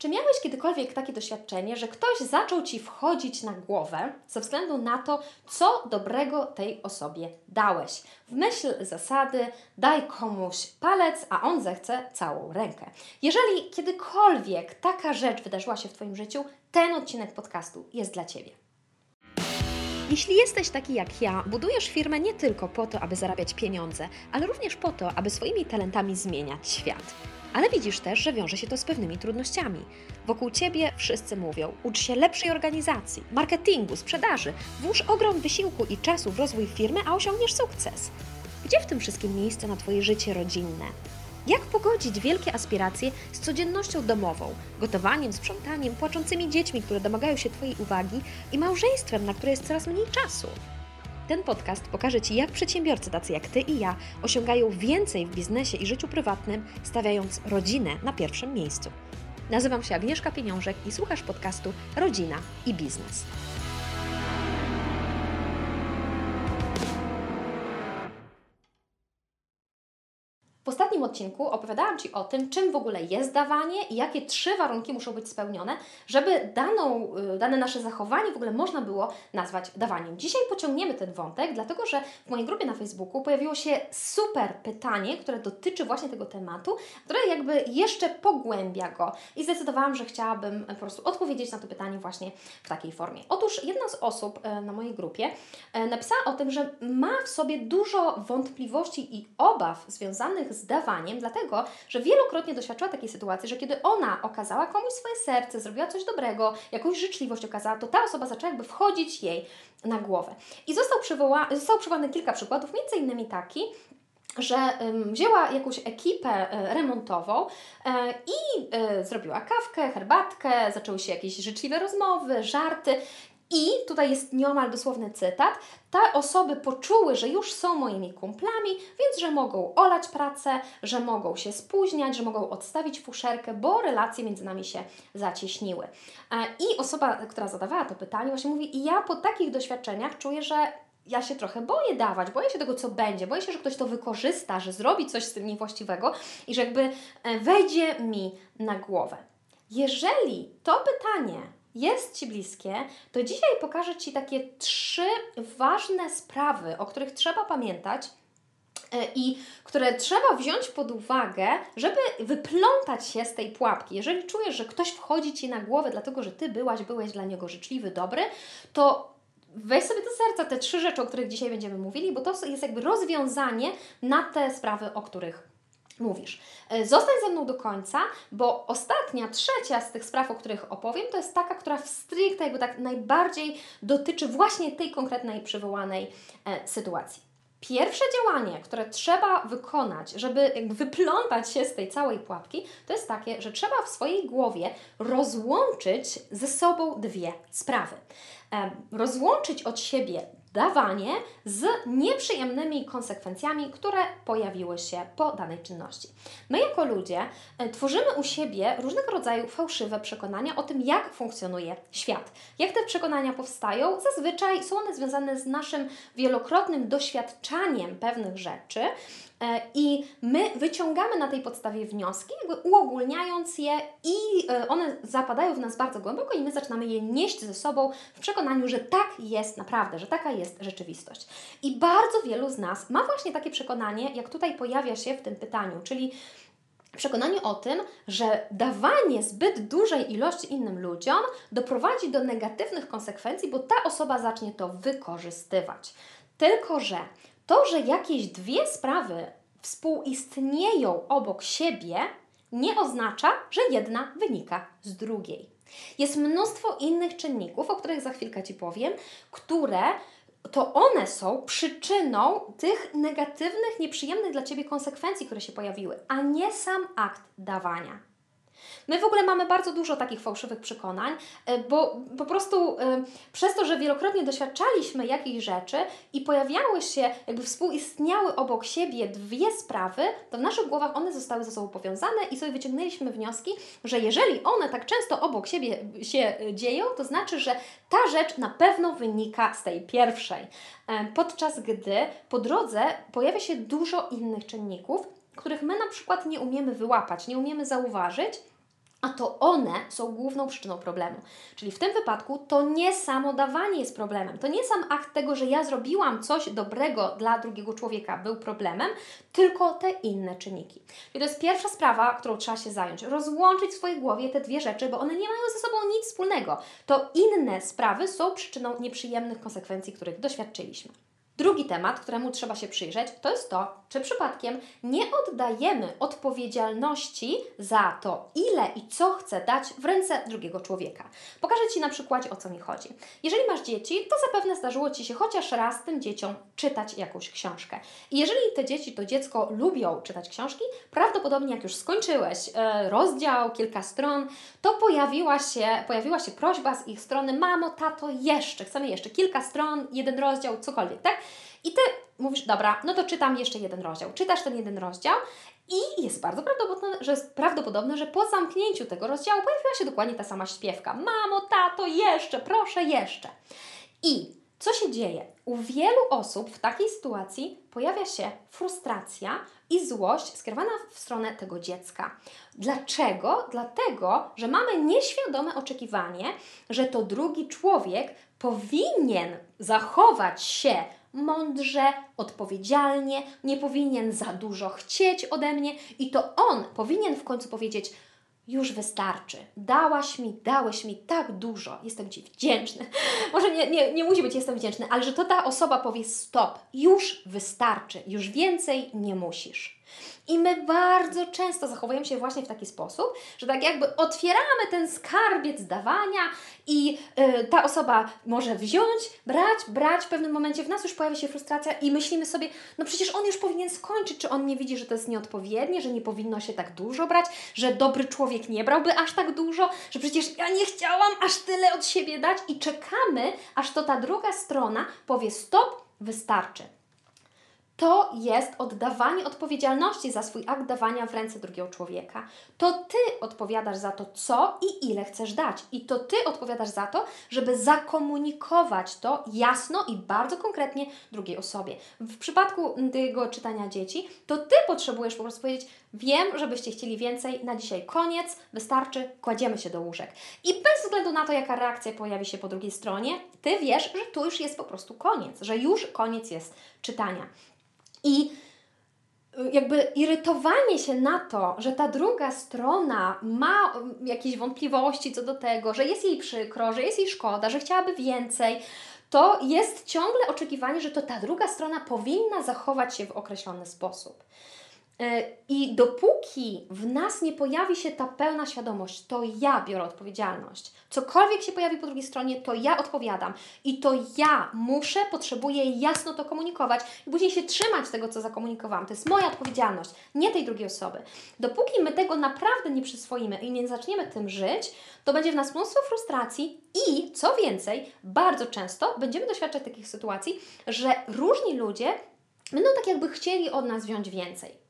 Czy miałeś kiedykolwiek takie doświadczenie, że ktoś zaczął ci wchodzić na głowę ze względu na to, co dobrego tej osobie dałeś? W myśl zasady daj komuś palec, a on zechce całą rękę. Jeżeli kiedykolwiek taka rzecz wydarzyła się w Twoim życiu, ten odcinek podcastu jest dla Ciebie. Jeśli jesteś taki jak ja, budujesz firmę nie tylko po to, aby zarabiać pieniądze, ale również po to, aby swoimi talentami zmieniać świat. Ale widzisz też, że wiąże się to z pewnymi trudnościami. Wokół ciebie wszyscy mówią: ucz się lepszej organizacji, marketingu, sprzedaży, włóż ogrom wysiłku i czasu w rozwój firmy, a osiągniesz sukces. Gdzie w tym wszystkim miejsce na Twoje życie rodzinne? Jak pogodzić wielkie aspiracje z codziennością domową, gotowaniem, sprzątaniem, płaczącymi dziećmi, które domagają się Twojej uwagi i małżeństwem, na które jest coraz mniej czasu? Ten podcast pokaże Ci, jak przedsiębiorcy tacy jak Ty i ja osiągają więcej w biznesie i życiu prywatnym, stawiając rodzinę na pierwszym miejscu. Nazywam się Agnieszka Pieniążek i słuchasz podcastu Rodzina i Biznes. Odcinku opowiadałam Ci o tym, czym w ogóle jest dawanie i jakie trzy warunki muszą być spełnione, żeby daną, y, dane nasze zachowanie w ogóle można było nazwać dawaniem. Dzisiaj pociągniemy ten wątek, dlatego że w mojej grupie na Facebooku pojawiło się super pytanie, które dotyczy właśnie tego tematu, które jakby jeszcze pogłębia go i zdecydowałam, że chciałabym po prostu odpowiedzieć na to pytanie właśnie w takiej formie. Otóż jedna z osób y, na mojej grupie y, napisała o tym, że ma w sobie dużo wątpliwości i obaw związanych z dawaniem, dlatego że wielokrotnie doświadczyła takiej sytuacji, że kiedy ona okazała komuś swoje serce, zrobiła coś dobrego, jakąś życzliwość okazała, to ta osoba zaczęła jakby wchodzić jej na głowę. I został, przywoła- zostało przywołane kilka przykładów, między innymi taki, że um, wzięła jakąś ekipę e, remontową e, i e, zrobiła kawkę, herbatkę, zaczęły się jakieś życzliwe rozmowy, żarty i tutaj jest nieomal dosłowny cytat. Te osoby poczuły, że już są moimi kumplami, więc że mogą olać pracę, że mogą się spóźniać, że mogą odstawić fuszerkę, bo relacje między nami się zacieśniły. E, I osoba, która zadawała to pytanie, właśnie mówi: I ja po takich doświadczeniach czuję, że ja się trochę boję dawać, boję się tego, co będzie, boję się, że ktoś to wykorzysta, że zrobi coś z tym niewłaściwego i że jakby e, wejdzie mi na głowę. Jeżeli to pytanie jest Ci bliskie, to dzisiaj pokażę Ci takie trzy ważne sprawy, o których trzeba pamiętać e, i które trzeba wziąć pod uwagę, żeby wyplątać się z tej pułapki. Jeżeli czujesz, że ktoś wchodzi Ci na głowę, dlatego że Ty byłaś, byłeś dla niego życzliwy, dobry, to weź sobie do serca te trzy rzeczy, o których dzisiaj będziemy mówili, bo to jest jakby rozwiązanie na te sprawy, o których mówisz. E, zostań ze mną do końca, bo ostatnia, trzecia z tych spraw, o których opowiem, to jest taka, która w stricte jakby tak najbardziej dotyczy właśnie tej konkretnej przywołanej e, sytuacji. Pierwsze działanie, które trzeba wykonać, żeby wyplątać się z tej całej pułapki, to jest takie, że trzeba w swojej głowie rozłączyć ze sobą dwie sprawy. E, rozłączyć od siebie dawanie z nieprzyjemnymi konsekwencjami, które pojawiły się po danej czynności. My jako ludzie e, tworzymy u siebie różnego rodzaju fałszywe przekonania o tym, jak funkcjonuje świat. Jak te przekonania powstają? Zazwyczaj są one związane z naszym wielokrotnym doświadczaniem pewnych rzeczy, I my wyciągamy na tej podstawie wnioski, jakby uogólniając je, i e, one zapadają w nas bardzo głęboko, i my zaczynamy je nieść ze sobą w przekonaniu, że tak jest naprawdę, że taka jest rzeczywistość. I bardzo wielu z nas ma właśnie takie przekonanie, jak tutaj pojawia się w tym pytaniu, czyli przekonanie o tym, że dawanie zbyt dużej ilości innym ludziom doprowadzi do negatywnych konsekwencji, bo ta osoba zacznie to wykorzystywać. Tylko, że to, że jakieś dwie sprawy współistnieją obok siebie, nie oznacza, że jedna wynika z drugiej. Jest mnóstwo innych czynników, o których za chwilkę Ci powiem, które to one są przyczyną tych negatywnych, nieprzyjemnych dla Ciebie konsekwencji, które się pojawiły, a nie sam akt dawania. My w ogóle mamy bardzo dużo takich fałszywych przekonań, e, bo po prostu e, przez to, że wielokrotnie doświadczaliśmy jakichś rzeczy i pojawiały się, jakby współistniały obok siebie dwie sprawy, to w naszych głowach one zostały ze sobą powiązane i sobie wyciągnęliśmy wnioski, że jeżeli one tak często obok siebie się dzieją, to znaczy, że ta rzecz na pewno wynika z tej pierwszej. E, podczas gdy po drodze pojawia się dużo innych czynników, których my na przykład nie umiemy wyłapać, nie umiemy zauważyć, a to one są główną przyczyną problemu. Czyli w tym wypadku to nie samo dawanie jest problemem. To nie sam akt tego, że ja zrobiłam coś dobrego dla drugiego człowieka był problemem, tylko te inne czynniki. I to jest pierwsza sprawa, którą trzeba się zająć. Rozłączyć w swojej głowie te dwie rzeczy, bo one nie mają ze sobą nic wspólnego. To inne sprawy są przyczyną nieprzyjemnych konsekwencji, których doświadczyliśmy. Drugi temat, któremu trzeba się przyjrzeć, to jest to, czy przypadkiem nie oddajemy odpowiedzialności za to, ile i co chcę dać w ręce drugiego człowieka. Pokażę Ci na przykładzie, o co mi chodzi. Jeżeli masz dzieci, to zapewne zdarzyło Ci się chociaż raz tym dzieciom czytać jakąś książkę. I jeżeli te dzieci, to dziecko lubią czytać książki, prawdopodobnie jak już skończyłeś e, rozdział, kilka stron, to pojawiła się, pojawiła się prośba z ich strony, mamo, tato, jeszcze, chcemy jeszcze kilka stron, jeden rozdział, cokolwiek, tak? I ty mówisz, dobra, no to czytam jeszcze jeden rozdział. Czytasz ten jeden rozdział i jest bardzo prawdopodobne, że, prawdopodobne, że po zamknięciu tego rozdziału pojawiła się dokładnie ta sama śpiewka. Mamo, tato, jeszcze, proszę, jeszcze. I co się dzieje? U wielu osób w takiej sytuacji pojawia się frustracja i złość skierowana w stronę tego dziecka. Dlaczego? Dlatego, że mamy nieświadome oczekiwanie, że to drugi człowiek powinien zachować się mądrze, odpowiedzialnie, nie powinien za dużo chcieć ode mnie i to on powinien w końcu powiedzieć: już wystarczy. Dałaś mi, dałeś mi tak dużo. Jestem Ci wdzięczny. Może nie, nie, nie musi być jestem wdzięczny, ale że to ta osoba powie stop, już wystarczy, już więcej nie musisz. I my bardzo często zachowujemy się właśnie w taki sposób, że tak jakby otwieramy ten skarbiec dawania i y, ta osoba może wziąć, brać, brać. W pewnym momencie w nas już pojawia się frustracja i myślimy sobie, no przecież on już powinien skończyć, czy on nie widzi, że to jest nieodpowiednie, że nie powinno się tak dużo brać, że dobry człowiek nie brałby aż tak dużo, że przecież ja nie chciałam aż tyle od siebie dać i czekamy, aż to ta druga strona powie stop, wystarczy to jest oddawanie odpowiedzialności za swój akt dawania w ręce drugiego człowieka. To ty odpowiadasz za to, co i ile chcesz dać. I to ty odpowiadasz za to, żeby zakomunikować to jasno i bardzo konkretnie drugiej osobie. W przypadku tego czytania dzieci, to ty potrzebujesz po prostu powiedzieć: Wiem, żebyście chcieli więcej, na dzisiaj koniec, wystarczy, kładziemy się do łóżek. I bez względu na to, jaka reakcja pojawi się po drugiej stronie, ty wiesz, że tu już jest po prostu koniec, że już koniec jest czytania. I y, jakby irytowanie się na to, że ta druga strona ma y, jakieś wątpliwości co do tego, że jest jej przykro, że jest jej szkoda, że chciałaby więcej, to jest ciągle oczekiwanie, że to ta druga strona powinna zachować się w określony sposób. E, I dopóki w nas nie pojawi się ta pełna świadomość, to ja biorę odpowiedzialność. Cokolwiek się pojawi po drugiej stronie, to ja odpowiadam. I to ja muszę, potrzebuję jasno to komunikować i później się trzymać tego, co zakomunikowałam. To jest moja odpowiedzialność, nie tej drugiej osoby. Dopóki my tego naprawdę nie przyswoimy i nie zaczniemy tym żyć, to będzie w nas mnóstwo frustracji i co więcej, bardzo często będziemy doświadczać takich sytuacji, że różni ludzie będą tak jakby chcieli od nas wziąć więcej.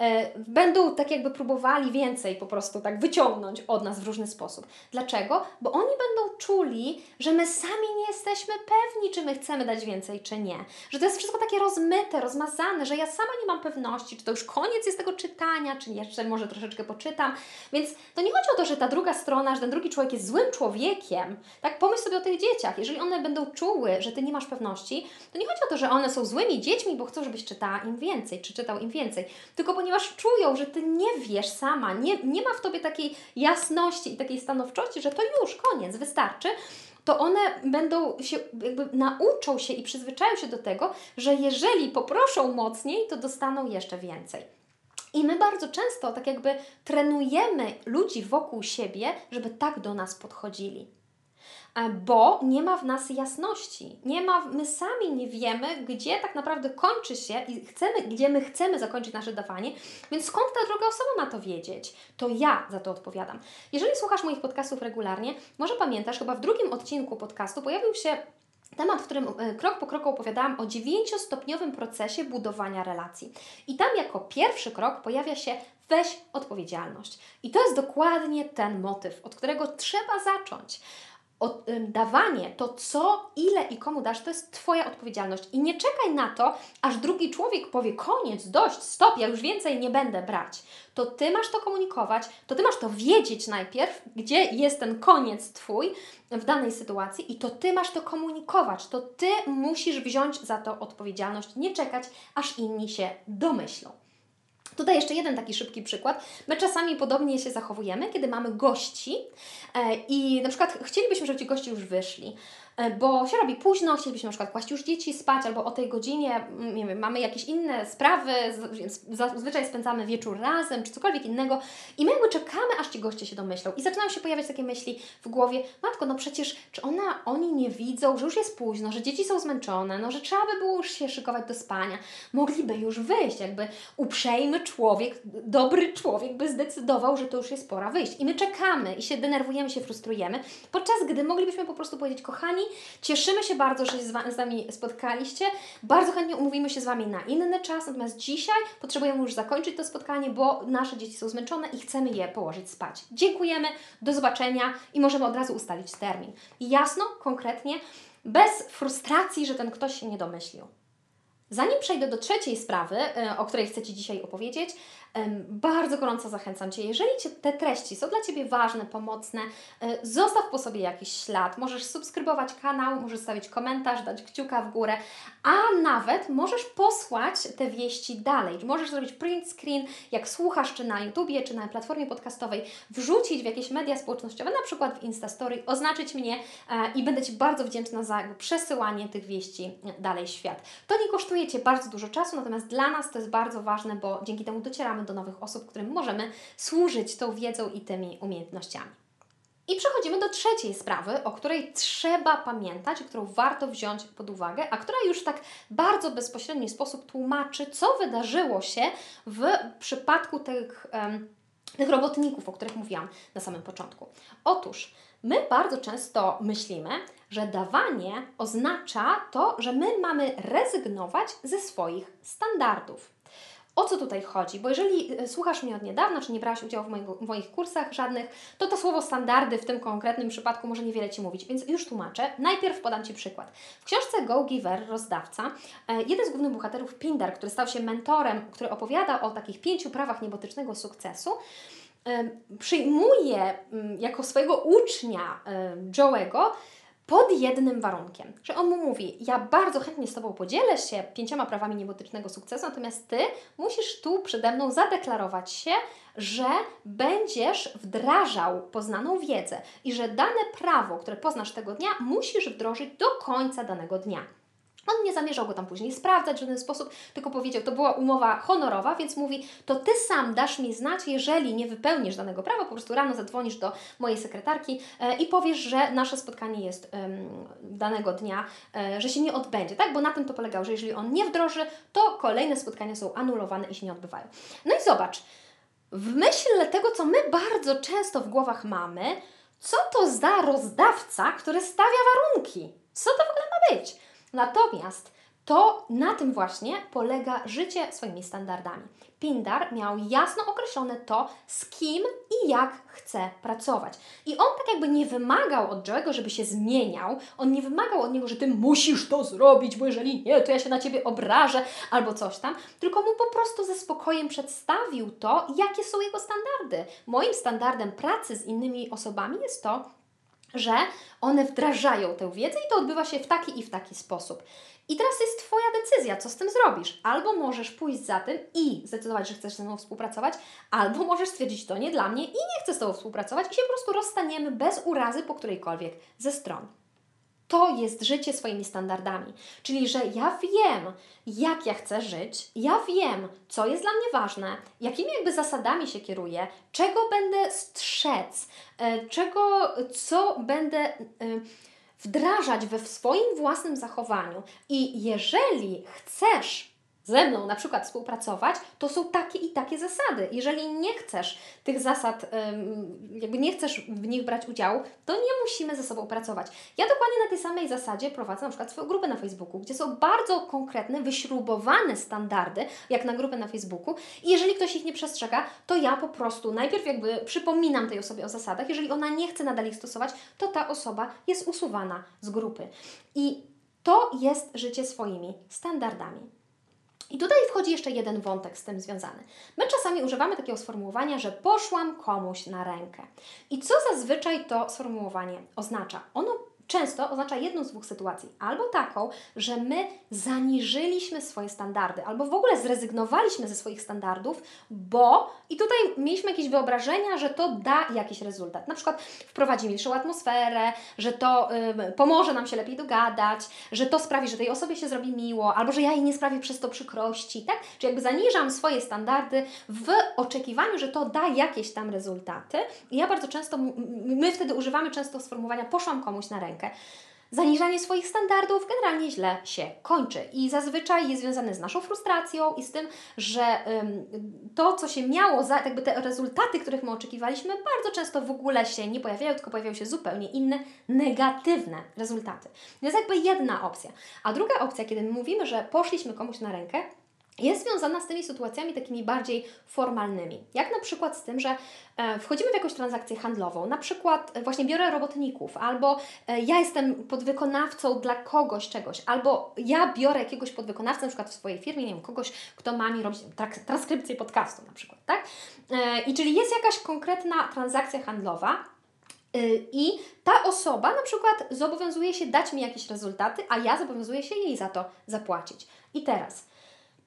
E, będą tak jakby próbowali więcej po prostu tak wyciągnąć od nas w różny sposób. Dlaczego? Bo oni będą czuli, że my sami nie jesteśmy pewni, czy my chcemy dać więcej, czy nie. Że to jest wszystko takie rozmyte, rozmazane, że ja sama nie mam pewności, czy to już koniec jest tego czytania, czy jeszcze może troszeczkę poczytam. Więc to nie chodzi o to, że ta druga strona, że ten drugi człowiek jest złym człowiekiem. Tak, pomyśl sobie o tych dzieciach. Jeżeli one będą czuły, że ty nie masz pewności, to nie chodzi o to, że one są złymi dziećmi, bo chcą, żebyś czytała im więcej, czy czytał im więcej. Tylko ponieważ ponieważ czują, że ty nie wiesz sama, nie, nie ma w tobie takiej jasności i takiej stanowczości, że to już koniec, wystarczy, to one będą się, jakby nauczą się i przyzwyczają się do tego, że jeżeli poproszą mocniej, to dostaną jeszcze więcej. I my bardzo często tak jakby trenujemy ludzi wokół siebie, żeby tak do nas podchodzili. E, bo nie ma w nas jasności. Nie ma, my sami nie wiemy, gdzie tak naprawdę kończy się i chcemy, gdzie my chcemy zakończyć nasze dawanie, więc skąd ta druga osoba ma to wiedzieć? To ja za to odpowiadam. Jeżeli słuchasz moich podcastów regularnie, może pamiętasz, chyba w drugim odcinku podcastu pojawił się temat, w którym e, krok po kroku opowiadałam o dziewięciostopniowym procesie budowania relacji. I tam jako pierwszy krok pojawia się weź odpowiedzialność. I to jest dokładnie ten motyw, od którego trzeba zacząć. Dawanie, to co, ile i komu dasz, to jest Twoja odpowiedzialność. I nie czekaj na to, aż drugi człowiek powie: koniec, dość, stop, ja już więcej nie będę brać. To Ty masz to komunikować, to Ty masz to wiedzieć najpierw, gdzie jest ten koniec Twój w danej sytuacji, i to Ty masz to komunikować. To Ty musisz wziąć za to odpowiedzialność, nie czekać, aż inni się domyślą. Tutaj jeszcze jeden taki szybki przykład. My czasami podobnie się zachowujemy, kiedy mamy gości e, i na przykład chcielibyśmy, żeby ci goście już wyszli. E, bo się robi późno, chcielibyśmy na przykład kłaść już dzieci spać, albo o tej godzinie mm, nie wiem, mamy jakieś inne sprawy, więc zazwyczaj spędzamy wieczór razem, czy cokolwiek innego. I my jakby czekamy, aż ci goście się domyślą. I zaczynają się pojawiać takie myśli w głowie, matko, no przecież, czy ona, oni nie widzą, że już jest późno, że dzieci są zmęczone, no że trzeba by było już się szykować do spania, mogliby już wyjść, jakby uprzejmy człowiek, dobry człowiek by zdecydował, że to już jest pora wyjść. I my czekamy i się denerwujemy, się frustrujemy, podczas gdy moglibyśmy po prostu powiedzieć, kochani, Cieszymy się bardzo, że się z Wami spotkaliście. Bardzo chętnie umówimy się z Wami na inny czas, natomiast dzisiaj potrzebujemy już zakończyć to spotkanie, bo nasze dzieci są zmęczone i chcemy je położyć spać. Dziękujemy, do zobaczenia i możemy od razu ustalić termin. Jasno, konkretnie, bez frustracji, że ten ktoś się nie domyślił. Zanim przejdę do trzeciej sprawy, e, o której chcę Ci dzisiaj opowiedzieć, bardzo gorąco zachęcam Cię, jeżeli te treści są dla Ciebie ważne, pomocne, e, zostaw po sobie jakiś ślad. Możesz subskrybować kanał, możesz stawić komentarz, dać kciuka w górę, a nawet możesz posłać te wieści dalej. Możesz zrobić print screen, jak słuchasz, czy na YouTubie, czy na platformie podcastowej, wrzucić w jakieś media społecznościowe, na przykład w Instastory, oznaczyć mnie e, i będę Ci bardzo wdzięczna za przesyłanie tych wieści dalej w świat. To nie kosztuje Cię bardzo dużo czasu, natomiast dla nas to jest bardzo ważne, bo dzięki temu docieramy do nowych osób, którym możemy służyć tą wiedzą i tymi umiejętnościami. I przechodzimy do trzeciej sprawy, o której trzeba pamiętać, którą warto wziąć pod uwagę, a która już tak bardzo bezpośredni sposób tłumaczy, co wydarzyło się w przypadku tych, tych robotników, o których mówiłam na samym początku. Otóż my bardzo często myślimy, że dawanie oznacza to, że my mamy rezygnować ze swoich standardów. O co tutaj chodzi? Bo jeżeli e, słuchasz mnie od niedawna, czy nie brałaś udziału w, mojego, w moich kursach żadnych, to to słowo standardy w tym konkretnym przypadku może niewiele Ci mówić, więc już tłumaczę. Najpierw podam Ci przykład. W książce Go Giver, rozdawca, e, jeden z głównych bohaterów, Pindar, który stał się mentorem, który opowiada o takich pięciu prawach niebotycznego sukcesu, e, przyjmuje mm, jako swojego ucznia Joe'ego pod jednym warunkiem, że on mu mówi: Ja bardzo chętnie z Tobą podzielę się pięcioma prawami niebotycznego sukcesu, natomiast Ty musisz tu przede mną zadeklarować się, że będziesz wdrażał poznaną wiedzę i że dane prawo, które poznasz tego dnia, musisz wdrożyć do końca danego dnia. On nie zamierzał go tam później sprawdzać w żaden sposób, tylko powiedział, to była umowa honorowa, więc mówi, to ty sam dasz mi znać, jeżeli nie wypełnisz danego prawa, po prostu rano zadzwonisz do mojej sekretarki e, i powiesz, że nasze spotkanie jest danego dnia, e, że się nie odbędzie, tak? Bo na tym to polegało, że jeżeli on nie wdroży, to kolejne spotkania są anulowane i się nie odbywają. No i zobacz, w myśl tego, co my bardzo często w głowach mamy, co to za rozdawca, który stawia warunki? Co to w ogóle ma być? Natomiast to na tym właśnie polega życie swoimi standardami. Pindar miał jasno określone to, z kim i jak chce pracować. I on tak jakby nie wymagał od Joe'ego, żeby się zmieniał. On nie wymagał od niego, że ty musisz to zrobić, bo jeżeli nie, to ja się na ciebie obrażę albo coś tam. Tylko mu po prostu ze spokojem przedstawił to, jakie są jego standardy. Moim standardem pracy z innymi osobami jest to, że one wdrażają tę wiedzę i to odbywa się w taki i w taki sposób. I teraz jest Twoja decyzja, co z tym zrobisz. Albo możesz pójść za tym i zdecydować, że chcesz ze mną współpracować, albo możesz stwierdzić, to nie dla mnie i nie chcę z Tobą współpracować i się po prostu rozstaniemy bez urazy po którejkolwiek ze stron. To jest życie swoimi standardami. Czyli, że ja wiem, jak ja chcę żyć, ja wiem, co jest dla mnie ważne, jakimi jakby zasadami się kieruję, czego będę strzec, e, czego, co będę e, wdrażać we swoim własnym zachowaniu. I jeżeli chcesz ze mną na przykład współpracować, to są takie i takie zasady. Jeżeli nie chcesz tych zasad, jakby nie chcesz w nich brać udziału, to nie musimy ze sobą pracować. Ja dokładnie na tej samej zasadzie prowadzę na przykład swoją grupę na Facebooku, gdzie są bardzo konkretne, wyśrubowane standardy, jak na grupę na Facebooku i jeżeli ktoś ich nie przestrzega, to ja po prostu najpierw jakby przypominam tej osobie o zasadach, jeżeli ona nie chce nadal ich stosować, to ta osoba jest usuwana z grupy. I to jest życie swoimi standardami. I tutaj wchodzi jeszcze jeden wątek z tym związany. My czasami używamy takiego sformułowania, że poszłam komuś na rękę. I co zazwyczaj to sformułowanie oznacza? Ono często oznacza jedną z dwóch sytuacji. Albo taką, że my zaniżyliśmy swoje standardy, albo w ogóle zrezygnowaliśmy ze swoich standardów, bo i tutaj mieliśmy jakieś wyobrażenia, że to da jakiś rezultat. Na przykład wprowadzi milszą atmosferę, że to pomoże nam się lepiej dogadać, że to sprawi, że tej osobie się zrobi miło, albo że ja jej nie sprawię przez to przykrości, tak? Czy jakby zaniżam swoje standardy w oczekiwaniu, że to da jakieś tam rezultaty. I ja bardzo często, my wtedy używamy często sformułowania poszłam komuś na rękę rękę. Zaniżanie swoich standardów generalnie źle się kończy i zazwyczaj jest związane z naszą frustracją i z tym, że ym, to, co się miało, za, jakby te rezultaty, których my oczekiwaliśmy, bardzo często w ogóle się nie pojawiają, tylko pojawiają się zupełnie inne, negatywne rezultaty. To jest jakby jedna opcja. A druga opcja, kiedy mówimy, że poszliśmy komuś na rękę, jest związana z tymi sytuacjami takimi bardziej formalnymi. Jak na przykład z tym, że e, wchodzimy w jakąś transakcję handlową, na przykład e, właśnie biorę robotników, albo e, ja jestem podwykonawcą dla kogoś czegoś, albo ja biorę jakiegoś podwykonawcę, na przykład w swojej firmie, nie wiem, kogoś, kto ma mi robić transkrypcję podcastu na przykład, tak? I czyli jest jakaś konkretna transakcja handlowa, i ta osoba na przykład zobowiązuje się dać mi jakieś rezultaty, a ja zobowiązuję się jej za to zapłacić. I teraz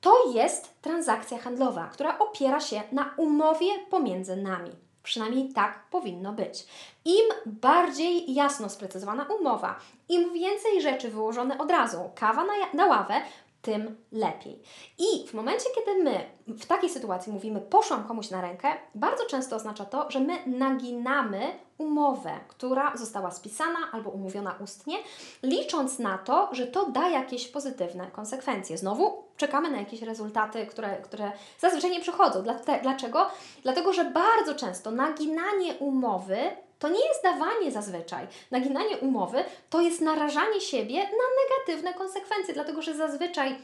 to jest transakcja handlowa, która opiera się na umowie pomiędzy nami. Przynajmniej tak powinno być. Im bardziej jasno sprecyzowana umowa, im więcej rzeczy wyłożone od razu, kawa na, na ławę, tym lepiej. I w momencie, kiedy my w takiej sytuacji mówimy poszłam komuś na rękę, bardzo często oznacza to, że my naginamy umowę, która została spisana albo umówiona ustnie, licząc na to, że to da jakieś pozytywne konsekwencje. Znowu czekamy na jakieś rezultaty, które, które zazwyczaj nie przychodzą. Dlaczego? Dlatego, że bardzo często naginanie umowy to nie jest dawanie zazwyczaj. Naginanie umowy to jest narażanie siebie na negatywne konsekwencje, dlatego że zazwyczaj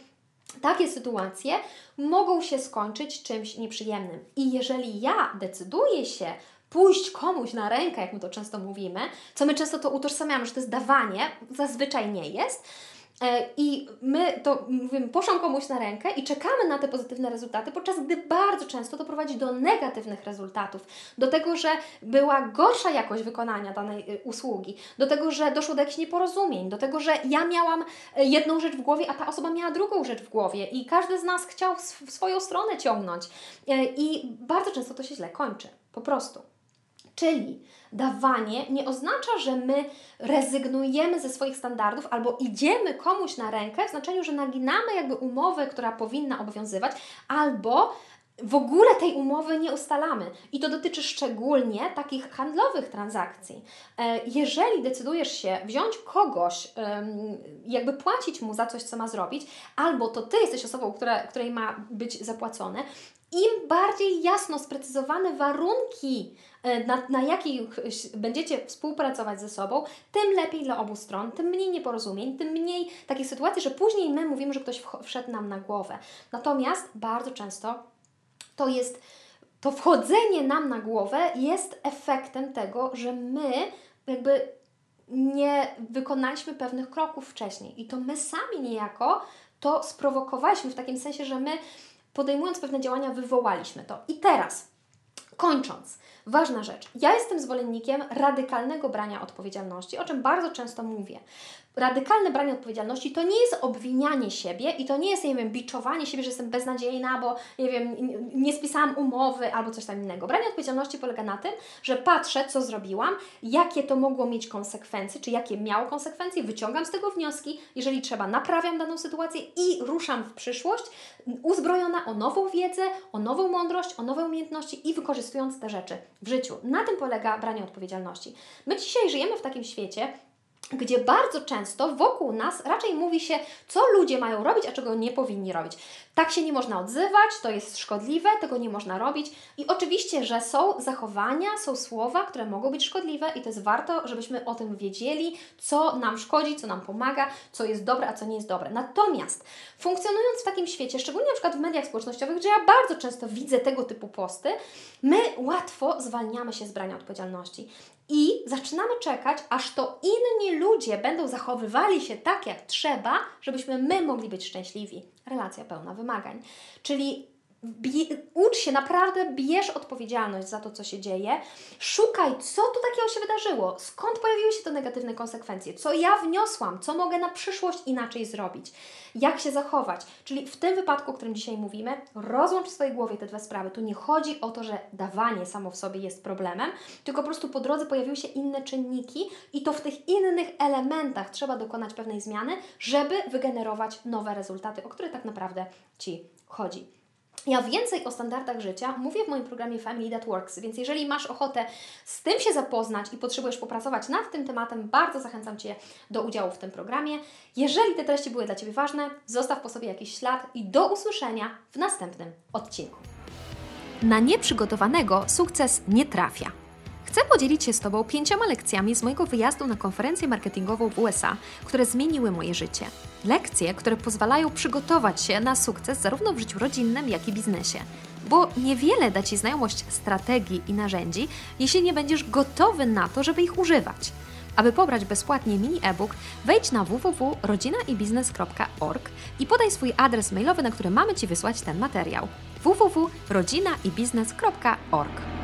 takie sytuacje mogą się skończyć czymś nieprzyjemnym. I jeżeli ja decyduję się pójść komuś na rękę, jak my to często mówimy, co my często to utożsamiamy, że to jest dawanie, zazwyczaj nie jest, I my to mówimy, poszłam komuś na rękę i czekamy na te pozytywne rezultaty, podczas gdy bardzo często to prowadzi do negatywnych rezultatów, do tego, że była gorsza jakość wykonania danej y, usługi, do tego, że doszło do jakichś nieporozumień, do tego, że ja miałam y, jedną rzecz w głowie, a ta osoba miała drugą rzecz w głowie. I każdy z nas chciał w swoją stronę ciągnąć. E, I bardzo często to się źle kończy, po prostu. Czyli dawanie nie oznacza, że my rezygnujemy ze swoich standardów albo idziemy komuś na rękę, w znaczeniu, że naginamy jakby umowę, która powinna obowiązywać, albo w ogóle tej umowy nie ustalamy. I to dotyczy szczególnie takich handlowych transakcji. E, jeżeli decydujesz się wziąć kogoś, jakby płacić mu za coś, co ma zrobić, albo to ty jesteś osobą, która, której ma być zapłacone, im bardziej jasno sprecyzowane warunki, na, na jakich będziecie współpracować ze sobą, tym lepiej dla obu stron, tym mniej nieporozumień, tym mniej takich sytuacji, że później my mówimy, że ktoś wszedł nam na głowę. Natomiast bardzo często to jest to wchodzenie nam na głowę jest efektem tego, że my jakby nie wykonaliśmy pewnych kroków wcześniej i to my sami niejako to sprowokowaliśmy w takim sensie, że my podejmując pewne działania, wywołaliśmy to. I teraz, kończąc, ważna rzecz. Ja jestem zwolennikiem radykalnego brania odpowiedzialności, o czym bardzo często mówię radykalne branie odpowiedzialności to nie jest obwinianie siebie i to nie jest, nie wiem, biczowanie siebie, że jestem beznadziejna, bo, nie wiem, nie spisałam umowy albo coś tam innego. Branie odpowiedzialności polega na tym, że patrzę, co zrobiłam, jakie to mogło mieć konsekwencje, czy jakie miało konsekwencje, wyciągam z tego wnioski, jeżeli trzeba, naprawiam daną sytuację i ruszam w przyszłość, uzbrojona o nową wiedzę, o nową mądrość, o nowe umiejętności i wykorzystując te rzeczy w życiu. Na tym polega branie odpowiedzialności. My dzisiaj żyjemy w takim świecie, gdzie bardzo często wokół nas raczej mówi się, co ludzie mają robić, a czego nie powinni robić. Tak się nie można odzywać, to jest szkodliwe, tego nie można robić. I oczywiście, że są zachowania, są słowa, które mogą być szkodliwe, i to jest warto, żebyśmy o tym wiedzieli, co nam szkodzi, co nam pomaga, co jest dobre, a co nie jest dobre. Natomiast funkcjonując w takim świecie, szczególnie na przykład w mediach społecznościowych, gdzie ja bardzo często widzę tego typu posty, my łatwo zwalniamy się z brania odpowiedzialności i zaczynamy czekać, aż to inni ludzie będą zachowywali się tak, jak trzeba, żebyśmy my mogli być szczęśliwi. Relacja pełna wymagań. Czyli ucz się, naprawdę bierz odpowiedzialność za to, co się dzieje. Szukaj, co tu takiego się wydarzyło, skąd pojawiły się te negatywne konsekwencje, co ja wniosłam, co mogę na przyszłość inaczej zrobić, jak się zachować. Czyli w tym wypadku, o którym dzisiaj mówimy, rozłącz w swojej głowie te dwie sprawy. Tu nie chodzi o to, że dawanie samo w sobie jest problemem, tylko po prostu po drodze pojawiły się inne czynniki i to w tych innych elementach trzeba dokonać pewnej zmiany, żeby wygenerować nowe rezultaty, o które tak naprawdę Ci chodzi. Ja więcej o standardach życia mówię w moim programie Family That Works, więc jeżeli masz ochotę z tym się zapoznać i potrzebujesz popracować nad tym tematem, bardzo zachęcam Cię do udziału w tym programie. Jeżeli te treści były dla Ciebie ważne, zostaw po sobie jakiś ślad i do usłyszenia w następnym odcinku. Na nieprzygotowanego sukces nie trafia. Chcę podzielić się z Tobą pięcioma lekcjami z mojego wyjazdu na konferencję marketingową w USA, które zmieniły moje życie. Lekcje, które pozwalają przygotować się na sukces zarówno w życiu rodzinnym, jak i biznesie. Bo niewiele da Ci znajomość strategii i narzędzi, jeśli nie będziesz gotowy na to, żeby ich używać. Aby pobrać bezpłatnie mini e-book, wejdź na www.rodzinaibiznes.org i podaj swój adres mailowy, na który mamy Ci wysłać ten materiał. www.rodzinaibiznes.org